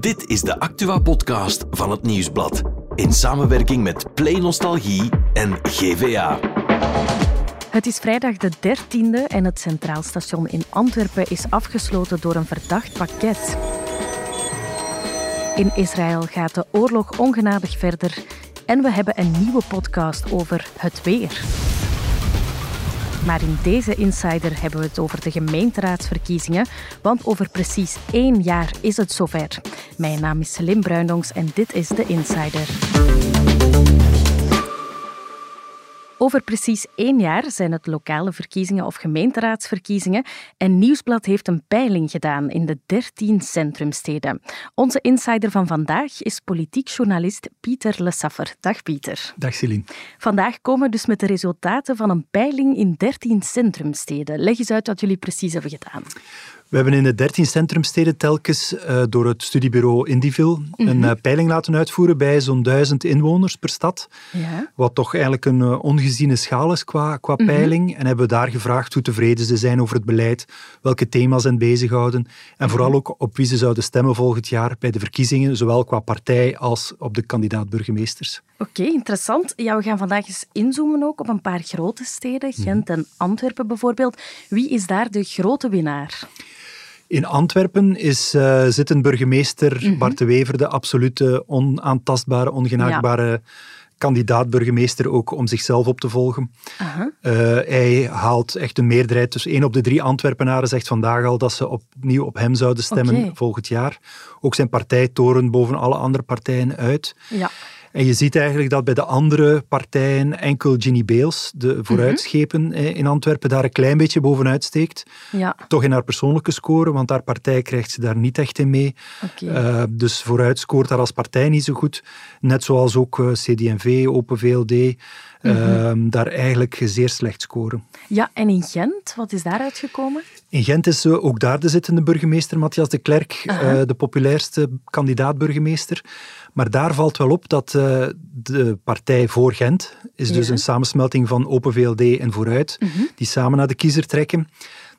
Dit is de Actua-podcast van het Nieuwsblad. In samenwerking met Play Nostalgie en GVA. Het is vrijdag de 13e en het Centraal Station in Antwerpen is afgesloten door een verdacht pakket. In Israël gaat de oorlog ongenadig verder en we hebben een nieuwe podcast over het weer. Maar in deze Insider hebben we het over de gemeenteraadsverkiezingen, want over precies één jaar is het zover. Mijn naam is Celine Bruindongs en dit is de Insider. Over precies één jaar zijn het lokale verkiezingen of gemeenteraadsverkiezingen en Nieuwsblad heeft een peiling gedaan in de 13 centrumsteden. Onze insider van vandaag is politiek journalist Pieter Lesaffer. Dag Pieter. Dag Celine. Vandaag komen we dus met de resultaten van een peiling in 13 centrumsteden. Leg eens uit wat jullie precies hebben gedaan. We hebben in de 13 centrumsteden telkens uh, door het studiebureau Indivil mm -hmm. een uh, peiling laten uitvoeren bij zo'n duizend inwoners per stad. Ja. Wat toch eigenlijk een uh, ongeziene schaal is qua, qua mm -hmm. peiling. En hebben we daar gevraagd hoe tevreden ze zijn over het beleid, welke thema's hen bezighouden en vooral ook op wie ze zouden stemmen volgend jaar bij de verkiezingen, zowel qua partij als op de kandidaat-burgemeesters. Oké, okay, interessant. Ja, we gaan vandaag eens inzoomen ook op een paar grote steden, Gent en Antwerpen bijvoorbeeld. Wie is daar de grote winnaar? In Antwerpen is, uh, zit een burgemeester, mm -hmm. Bart de Wever, de absolute onaantastbare, ongenaakbare ja. kandidaat-burgemeester, ook om zichzelf op te volgen. Uh -huh. uh, hij haalt echt een meerderheid. Dus één op de drie Antwerpenaren zegt vandaag al dat ze opnieuw op hem zouden stemmen okay. volgend jaar. Ook zijn partij toren boven alle andere partijen uit. Ja. En je ziet eigenlijk dat bij de andere partijen enkel Ginny Beels, de vooruitschepen mm -hmm. in Antwerpen, daar een klein beetje bovenuit steekt. Ja. Toch in haar persoonlijke score, want haar partij krijgt ze daar niet echt in mee. Okay. Uh, dus vooruit scoort haar als partij niet zo goed. Net zoals ook uh, CD&V, Open VLD, mm -hmm. uh, daar eigenlijk zeer slecht scoren. Ja, en in Gent, wat is daaruit gekomen? In Gent is ook daar de zittende burgemeester, Matthias de Klerk, -huh. de populairste kandidaat-burgemeester. Maar daar valt wel op dat uh, de partij voor Gent is dus ja. een samensmelting van Open VLD en Vooruit, Mhm. uh -huh. die samen naar de kiezer trekken.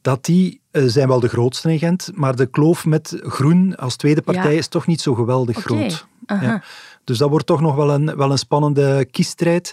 Dat die uh, zijn wel de grootste in Gent, maar de kloof met Groen als tweede partij ja. is toch niet zo geweldig okay. groot. Uh -huh. ja. Dus dat wordt toch nog wel een, wel een spannende kiesstrijd.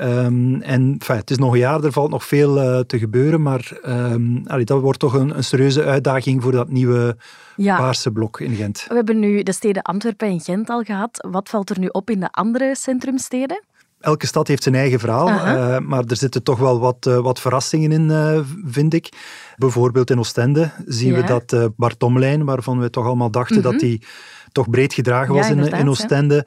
Um, en enfin, het is nog een jaar, er valt nog veel uh, te gebeuren, maar um, allee, dat wordt toch een, een, serieuze uitdaging voor dat nieuwe ja. paarse blok in Gent. We hebben nu de steden Antwerpen en Gent al gehad. Wat valt er nu op in de andere centrumsteden? Elke stad heeft zijn eigen verhaal, uh -huh. uh, maar er zitten toch wel wat, uh, wat verrassingen in, vind ik. Bijvoorbeeld in Oostende zien ja. we dat uh, Bart Tomlijn, waarvan we toch allemaal dachten dat hij toch breed gedragen was ja, in, in Oostende...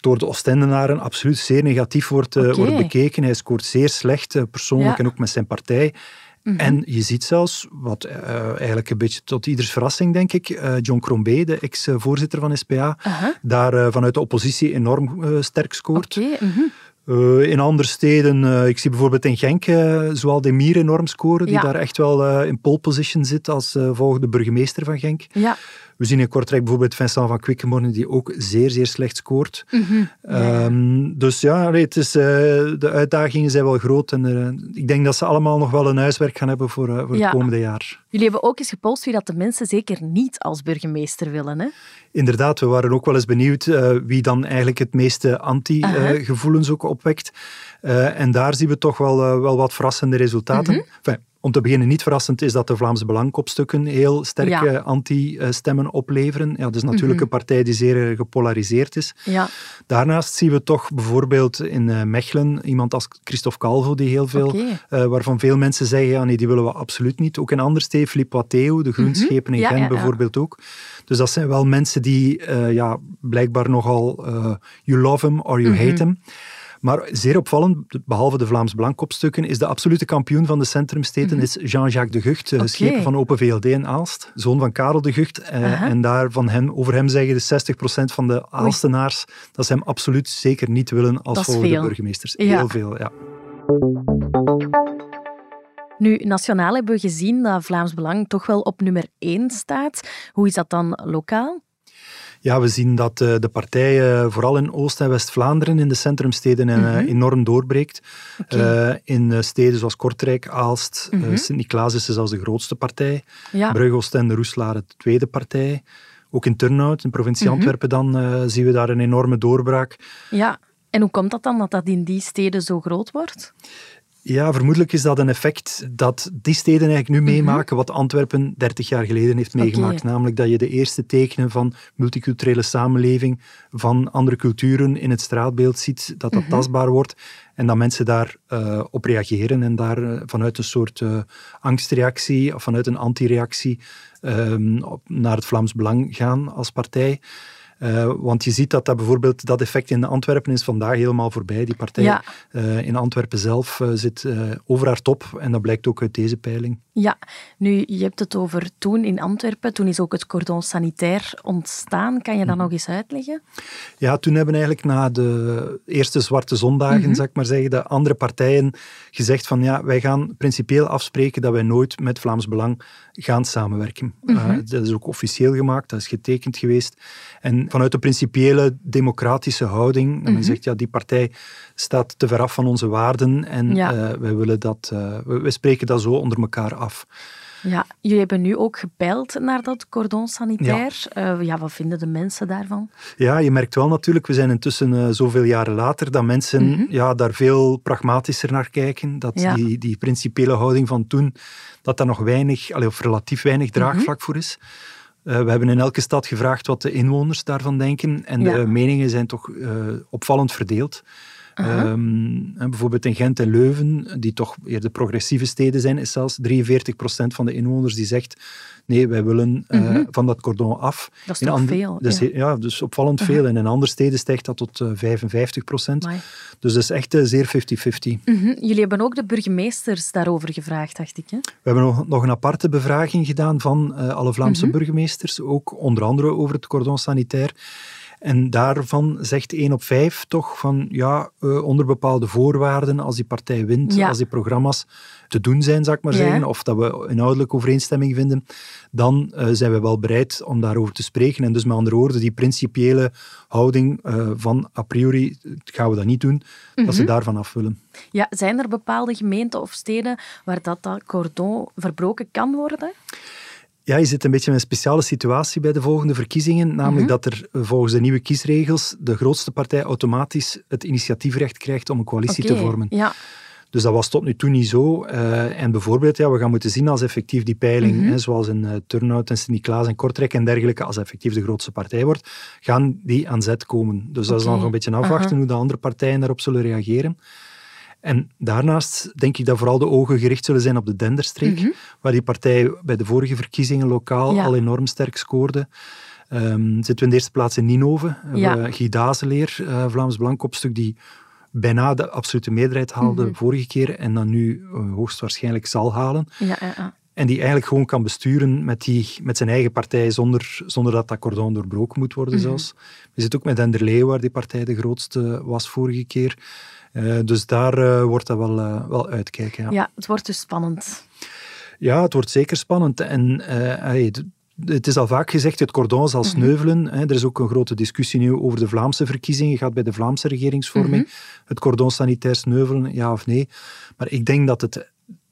door de Oostendenaren absoluut zeer negatief wordt, okay. wordt bekeken. Hij scoort zeer slecht, uh, persoonlijk ja. en ook met zijn partij. Mm -hmm. En je ziet zelfs, wat uh, eigenlijk een beetje tot ieders verrassing denk ik, John Crombé, de ex-voorzitter van SPA, -huh. daar vanuit de oppositie enorm sterk scoort. Okay. Mm -hmm. Uh, in andere steden, uh, ik zie bijvoorbeeld in Genk uh, Zoal Demir enorm scoren, die ja. daar echt wel in pole position zit als volgende burgemeester van Genk. Ja. We zien in Kortrijk bijvoorbeeld Vincent van Quickenborne, die ook zeer, zeer slecht scoort. Mm -hmm. ja. um, dus ja, het is, de uitdagingen zijn wel groot en ik denk dat ze allemaal nog wel een huiswerk gaan hebben voor, voor ja. het komende jaar. Jullie hebben ook eens gepolst wie dat de mensen zeker niet als burgemeester willen, hè? Inderdaad, we waren ook wel eens benieuwd wie dan eigenlijk het meeste anti-gevoelens ook opwekt. En daar zien we toch wel, wel wat verrassende resultaten. Mhm. Mm -hmm. enfin, om te beginnen, niet verrassend is dat de Vlaamse Belangkopstukken heel sterke ja. anti-stemmen opleveren. Ja, dat is natuurlijk mm -hmm. een partij die zeer gepolariseerd is. Ja. Daarnaast zien we toch bijvoorbeeld in Mechelen iemand als Christophe Calvo, die heel veel, okay. uh, waarvan veel mensen zeggen, ja, nee, die willen we absoluut niet. Ook in andere steden, Philippe Watteo, de groenschepen in mm -hmm. Gent ja, bijvoorbeeld ook. Dus dat zijn wel mensen die uh, ja, blijkbaar nogal uh, you love him or you Mhm. mm -hmm. hate him. Maar zeer opvallend, behalve de Vlaams Belangkopstukken, is de absolute kampioen van de centrumsteden mm -hmm. Jean-Jacques de Gucht, okay. schepen van Open VLD in Aalst, zoon van Karel de Gucht. Uh, -huh. En daar van hem, over hem zeggen de 60% van de Aalstenaars Oei. dat ze hem absoluut zeker niet willen als volgende burgemeesters. Ja. Heel veel, ja. Nu, nationaal hebben we gezien dat Vlaams Belang toch wel op nummer 1 staat. Hoe is dat dan lokaal? Ja, we zien dat uh, de partij uh, vooral in Oost- en West-Vlaanderen in de centrumsteden mm -hmm. enorm doorbreekt. Okay. in steden zoals Kortrijk, Aalst, mm -hmm. Sint-Niklaas is zelfs de grootste partij. Ja. Brugge, Oostende, Roeselare de tweede partij. Ook in Turnhout, in provincie mhm. Antwerpen, dan zien we daar een enorme doorbraak. Ja, en hoe komt dat dan dat dat in die steden zo groot wordt? Ja, vermoedelijk is dat een effect dat die steden eigenlijk nu mhm. meemaken wat Antwerpen 30 jaar geleden heeft meegemaakt. Namelijk dat je de eerste tekenen van multiculturele samenleving, van andere culturen in het straatbeeld ziet, dat dat mhm. tastbaar wordt en dat mensen daar uh, op reageren en daar uh, vanuit een soort uh, angstreactie of vanuit een antireactie ehm, naar het Vlaams Belang gaan als partij. Uh, want je ziet dat, dat bijvoorbeeld dat effect in Antwerpen is vandaag helemaal voorbij. Die partij ja. uh, in Antwerpen zelf uh, zit over haar top en dat blijkt ook uit deze peiling. Ja, nu je hebt het over toen in Antwerpen, toen is ook het cordon sanitair ontstaan. Kan je dat mhm. nog eens uitleggen? Ja, toen hebben eigenlijk na de eerste zwarte zondagen, mm -hmm. ik maar zeggen, de andere partijen gezegd van ja, wij gaan principieel afspreken dat wij nooit met Vlaams Belang gaan samenwerken. Mm dat is ook officieel gemaakt, dat is getekend geweest. En vanuit de principiële democratische houding, mm men mhm. zegt ja, die partij staat te ver af van onze waarden en ja. uh, wij willen dat, uh, we, spreken dat zo onder elkaar af. Ja, jullie hebben nu ook gepeild naar dat cordon sanitair. Ja. Uh, ja, wat vinden de mensen daarvan? Ja, je merkt wel natuurlijk, we zijn intussen uh, zoveel jaren later, dat mensen mm -hmm. ja, daar veel pragmatischer naar kijken. Dat ja. die, die principiële houding van toen, dat daar nog weinig, of relatief weinig draagvlak mm -hmm. voor is. Uh, we hebben in elke stad gevraagd wat de inwoners daarvan denken. En ja. de meningen zijn toch opvallend verdeeld. Um, bijvoorbeeld in Gent en Leuven, die toch eerder progressieve steden zijn, is zelfs 43% van de inwoners die zegt nee, wij willen uh, van dat cordon af. Dat is in toch veel? Dus, ja. ja. dus opvallend veel. En in andere steden stijgt dat tot uh, 55%. Amai. Dus dat is echt uh, zeer 50-50. Mm -hmm. Jullie hebben ook de burgemeesters daarover gevraagd, dacht ik. Hè? We hebben nog, nog een aparte bevraging gedaan van alle Vlaamse -hmm. burgemeesters, ook onder andere over het cordon sanitair. En daarvan zegt 1 op 5 toch van ja, uh, onder bepaalde voorwaarden, als die partij wint, ja. als die programma's te doen zijn, zou ik maar ja. zeggen, of dat we inhoudelijk overeenstemming vinden, dan uh, zijn we wel bereid om daarover te spreken. En dus met andere woorden, die principiële houding uh, van a priori gaan we dat niet doen, mm -hmm. dat ze mhm. daarvan af willen. Ja, zijn er bepaalde gemeenten of steden waar dat, dat cordon verbroken kan worden? Ja, je zit een beetje in een speciale situatie bij de volgende verkiezingen. Namelijk mm -hmm. dat er volgens de nieuwe kiesregels de grootste partij automatisch het initiatiefrecht krijgt om een coalitie okay, te vormen. Ja. Dus dat was tot nu toe niet zo. Uh, en bijvoorbeeld, ja, we gaan moeten zien als effectief die peiling, mm -hmm. hè, zoals in uh, Turnhout en Sint-Niklaas en Kortrijk en dergelijke, als effectief de grootste partij wordt, gaan die aan zet komen. Dus dat is dan nog een beetje afwachten uh -huh. hoe de andere partijen daarop zullen reageren. En daarnaast denk ik dat vooral de ogen gericht zullen zijn op de Denderstreek, mm -hmm. waar die partij bij de vorige verkiezingen lokaal ja. al enorm sterk scoorde. Um, zitten we in de eerste plaats in Ninove. Ja. Guy Dazeleer, uh, Vlaams Blankopstuk, die bijna de absolute meerderheid haalde mm -hmm. vorige keer en dan nu uh, hoogstwaarschijnlijk zal halen. Ja, ja, en die eigenlijk gewoon kan besturen met, die, met zijn eigen partij zonder, zonder dat dat cordon doorbroken moet worden mm -hmm. zelfs. We zitten ook met Enderlee, waar die partij de grootste was vorige keer. Uh, dus daar uh, wordt dat wel, uh, wel uitkijken. Ja. ja, het wordt dus spannend. Ja, het wordt zeker spannend. En hey, het is al vaak gezegd, het cordon zal mhm. sneuvelen. Er is ook een grote discussie nu over de Vlaamse verkiezingen. Gaat bij de Vlaamse regeringsvorming -hmm. het cordon sanitair sneuvelen, ja of nee? Maar ik denk dat het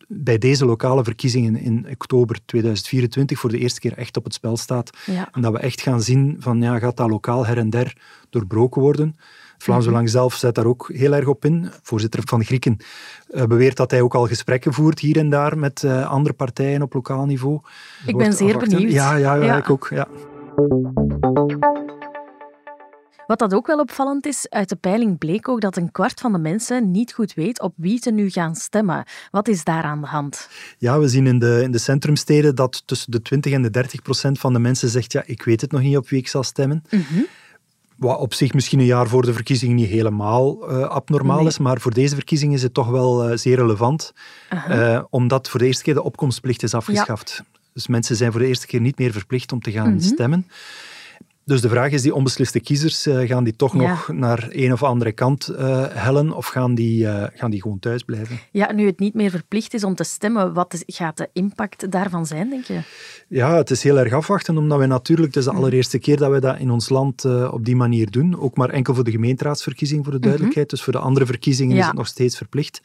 bij deze lokale verkiezingen in oktober 2024 voor de eerste keer echt op het spel staat. Ja. En dat we echt gaan zien van, ja, gaat dat lokaal her en der doorbroken worden? Vlaams mhm. Belang zelf zet daar ook heel erg op in. Voorzitter van Grieken uh, beweert dat hij ook al gesprekken voert hier en daar met uh, andere partijen op lokaal niveau. Ik ben zeer afwachten. benieuwd. Ja, ja, ja, ja, ik ook. Ja. Wat dat ook wel opvallend is, uit de peiling bleek ook dat een kwart van de mensen niet goed weet op wie ze nu gaan stemmen. Wat is daar aan de hand? Ja, we zien in de, in de centrumsteden dat tussen de 20 en de 30 procent van de mensen zegt ja, ik weet het nog niet op wie ik zal stemmen. Mm -hmm. Wat op zich misschien een jaar voor de verkiezingen niet helemaal uh, abnormaal nee. is, maar voor deze verkiezingen is het toch wel uh, zeer relevant, uh -huh. omdat voor de eerste keer de opkomstplicht is afgeschaft. Ja. Dus mensen zijn voor de eerste keer niet meer verplicht om te gaan mm -hmm. stemmen. Dus de vraag is, die onbesliste kiezers, uh, gaan die toch ja. nog naar een of andere kant uh, hellen of gaan die, uh, gaan die gewoon thuis blijven? Ja, nu het niet meer verplicht is om te stemmen, wat is, gaat de impact daarvan zijn, denk je? Ja, het is heel erg afwachten, omdat we natuurlijk, het is de allereerste keer dat we dat in ons land op die manier doen. Ook maar enkel voor de gemeenteraadsverkiezing, voor de duidelijkheid. Mm -hmm. Dus voor de andere verkiezingen ja. is het nog steeds verplicht.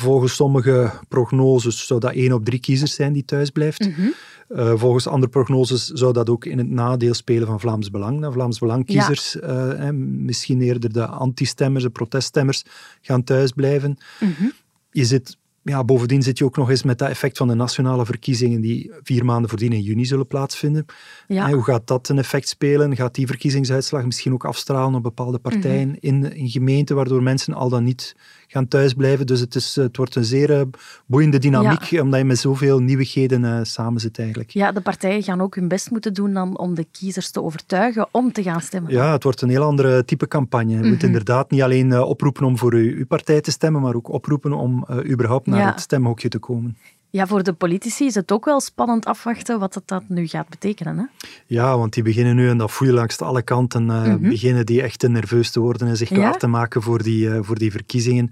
Volgens sommige prognoses zou dat één op drie kiezers zijn die thuis blijft. Mhm. Eh, volgens andere prognoses zou dat ook in het nadeel spelen van Vlaams Belang. Dat Vlaams Belang-kiezers, ja. misschien eerder de anti-stemmers, de proteststemmers, gaan thuisblijven. Mm Je zit ja, bovendien zit je ook nog eens met dat effect van de nationale verkiezingen die vier maanden voordien in juni zullen plaatsvinden. Ja. hoe gaat dat een effect spelen? Gaat die verkiezingsuitslag misschien ook afstralen op bepaalde partijen mhm. in, in gemeenten, waardoor mensen al dan niet gaan thuisblijven. Dus het, is, het wordt een zeer eh, boeiende dynamiek, omdat je met zoveel nieuwigheden uh, samen zit eigenlijk. Ja, de partijen gaan ook hun best moeten doen dan om de kiezers te overtuigen om te gaan stemmen. Ja, het wordt een heel andere type campagne. Je moet mhm. inderdaad niet alleen uh, oproepen om voor uw, uw, partij te stemmen, maar ook oproepen om überhaupt naar het stemhokje te komen. Ja, voor de politici is het ook wel spannend afwachten wat dat, dat nu gaat betekenen. Hè? Ja, want die beginnen nu, en dat voel je langs alle kanten, uh, beginnen die echt nerveus te worden en zich klaar te maken voor die, uh, voor die verkiezingen.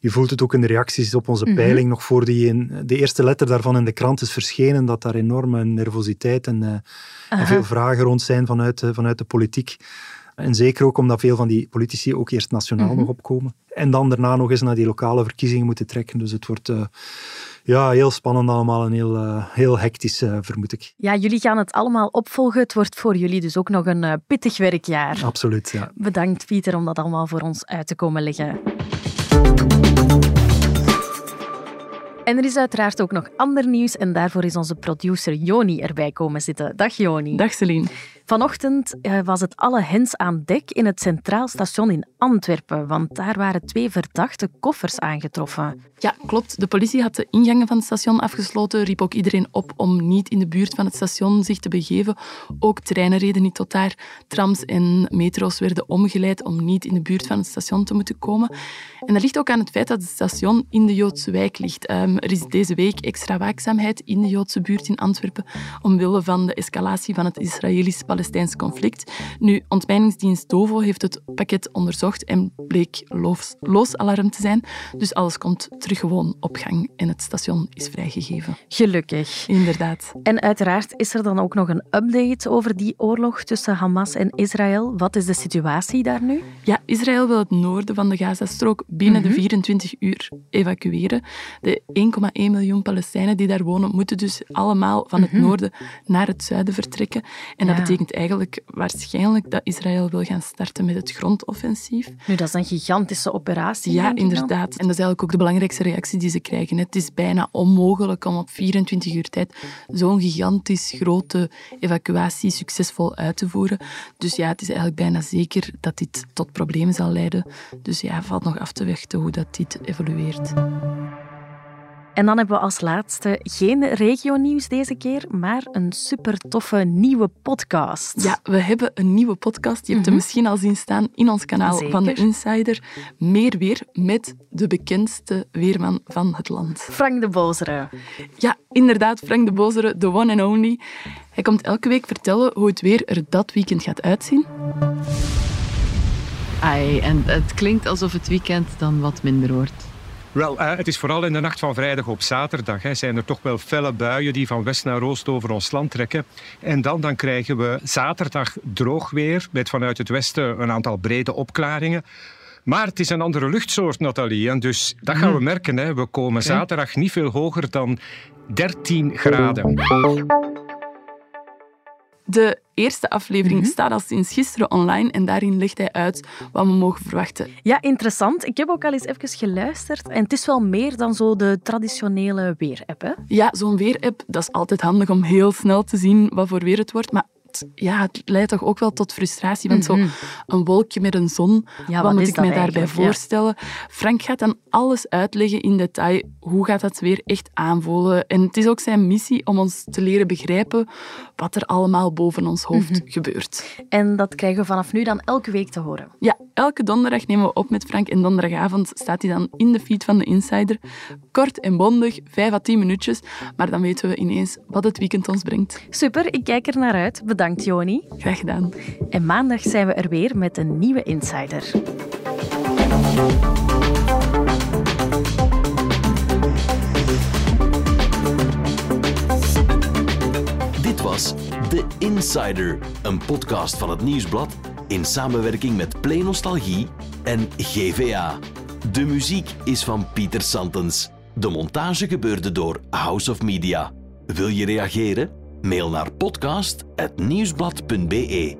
Je voelt het ook in de reacties op onze mhm. peiling, nog voor die in, de eerste letter daarvan in de krant is verschenen, dat daar enorme nervositeit en, uh, en veel vragen rond zijn vanuit, vanuit de politiek. En zeker ook omdat veel van die politici ook eerst nationaal mhm. nog opkomen. En dan daarna nog eens naar die lokale verkiezingen moeten trekken. Dus het wordt uh, ja, heel spannend allemaal en heel, uh, heel hectisch, uh, vermoed ik. Ja, jullie gaan het allemaal opvolgen. Het wordt voor jullie dus ook nog een pittig werkjaar. Absoluut, ja. Bedankt, Pieter, om dat allemaal voor ons uit te komen leggen. En er is uiteraard ook nog ander nieuws en daarvoor is onze producer Joni erbij komen zitten. Dag Joni. Dag Celine. Vanochtend eh, was het alle hens aan dek in het Centraal Station in Antwerpen, want daar waren twee verdachte koffers aangetroffen. Ja, klopt. De politie had de ingangen van het station afgesloten, riep ook iedereen op om niet in de buurt van het station zich te begeven. Ook treinen reden niet tot daar. Trams en metro's werden omgeleid om niet in de buurt van het station te moeten komen. En dat ligt ook aan het feit dat het station in de Joodse wijk ligt. Ehm, er is deze week extra waakzaamheid in de Joodse buurt in Antwerpen omwille van de escalatie van het Israëlisch Palestijns conflict. Nu, ontmijningsdienst DOVO heeft het pakket onderzocht en bleek loos, loos alarm te zijn. Dus alles komt terug gewoon op gang en het station is vrijgegeven. Gelukkig. Inderdaad. En uiteraard is er dan ook nog een update over die oorlog tussen Hamas en Israël. Wat is de situatie daar nu? Ja, Israël wil het noorden van de Gazastrook binnen de 24 mhm. uur evacueren. De 1,1 miljoen Palestijnen die daar wonen, moeten dus allemaal van het mhm. noorden naar het zuiden vertrekken. En dat betekent eigenlijk waarschijnlijk dat Israël wil gaan starten met het grondoffensief. Nu, dat is een gigantische operatie. Ja, inderdaad. En dat is eigenlijk ook de belangrijkste reactie die ze krijgen. Het is bijna onmogelijk om op 24 uur tijd zo'n gigantisch grote evacuatie succesvol uit te voeren. Dus ja, het is eigenlijk bijna zeker dat dit tot problemen zal leiden. Dus ja, valt nog af te wachten hoe dat dit evolueert. En dan hebben we als laatste geen regionieuws deze keer, maar een super toffe nieuwe podcast. Ja, we hebben een nieuwe podcast. Je hebt hem mhm. misschien al zien staan in ons kanaal van de Insider. Meer weer met de bekendste weerman van het land. Frank de Bozere. Ja, inderdaad, Frank de Bozere, the one and only. Hij komt elke week vertellen hoe het weer er dat weekend gaat uitzien. Ai, en het klinkt alsof het weekend dan wat minder wordt. Wel, eh, het is vooral in de nacht van vrijdag op zaterdag. Hè, zijn er toch wel felle buien die van west naar oost over ons land trekken. En dan, dan krijgen we zaterdag droog weer met vanuit het westen een aantal brede opklaringen. Maar het is een andere luchtsoort, Nathalie. En dus dat gaan we mhm. merken. Hè. We komen zaterdag niet veel hoger dan 13 graden. De eerste aflevering mhm. staat al sinds gisteren online en daarin legt hij uit wat we mogen verwachten. Ja, interessant. Ik heb ook al eens even geluisterd en het is wel meer dan zo de traditionele weerapp. Ja, zo'n weerapp, dat is altijd handig om heel snel te zien wat voor weer het wordt. Maar ja, het leidt toch ook wel tot frustratie. Want zo mhm. een wolkje met een zon, wat, moet ik me daarbij voorstellen? Frank gaat dan alles uitleggen in detail. Hoe gaat dat weer echt aanvoelen? En het is ook zijn missie om ons te leren begrijpen wat er allemaal boven ons hoofd mhm. gebeurt. En dat krijgen we vanaf nu dan elke week te horen? Ja, elke donderdag nemen we op met Frank en donderdagavond staat hij dan in de feed van de Insider. Kort en bondig, vijf à tien minuutjes, maar dan weten we ineens wat het weekend ons brengt. Super, ik kijk er naar uit. Bedankt, Joni. Graag gedaan. En maandag zijn we er weer met een nieuwe Insider. Dit was The Insider, een podcast van het Nieuwsblad in samenwerking met Play Nostalgie en GVA. De muziek is van Pieter Santens. De montage gebeurde door House of Media. Wil je reageren? Mail naar podcast.nieuwsblad.be.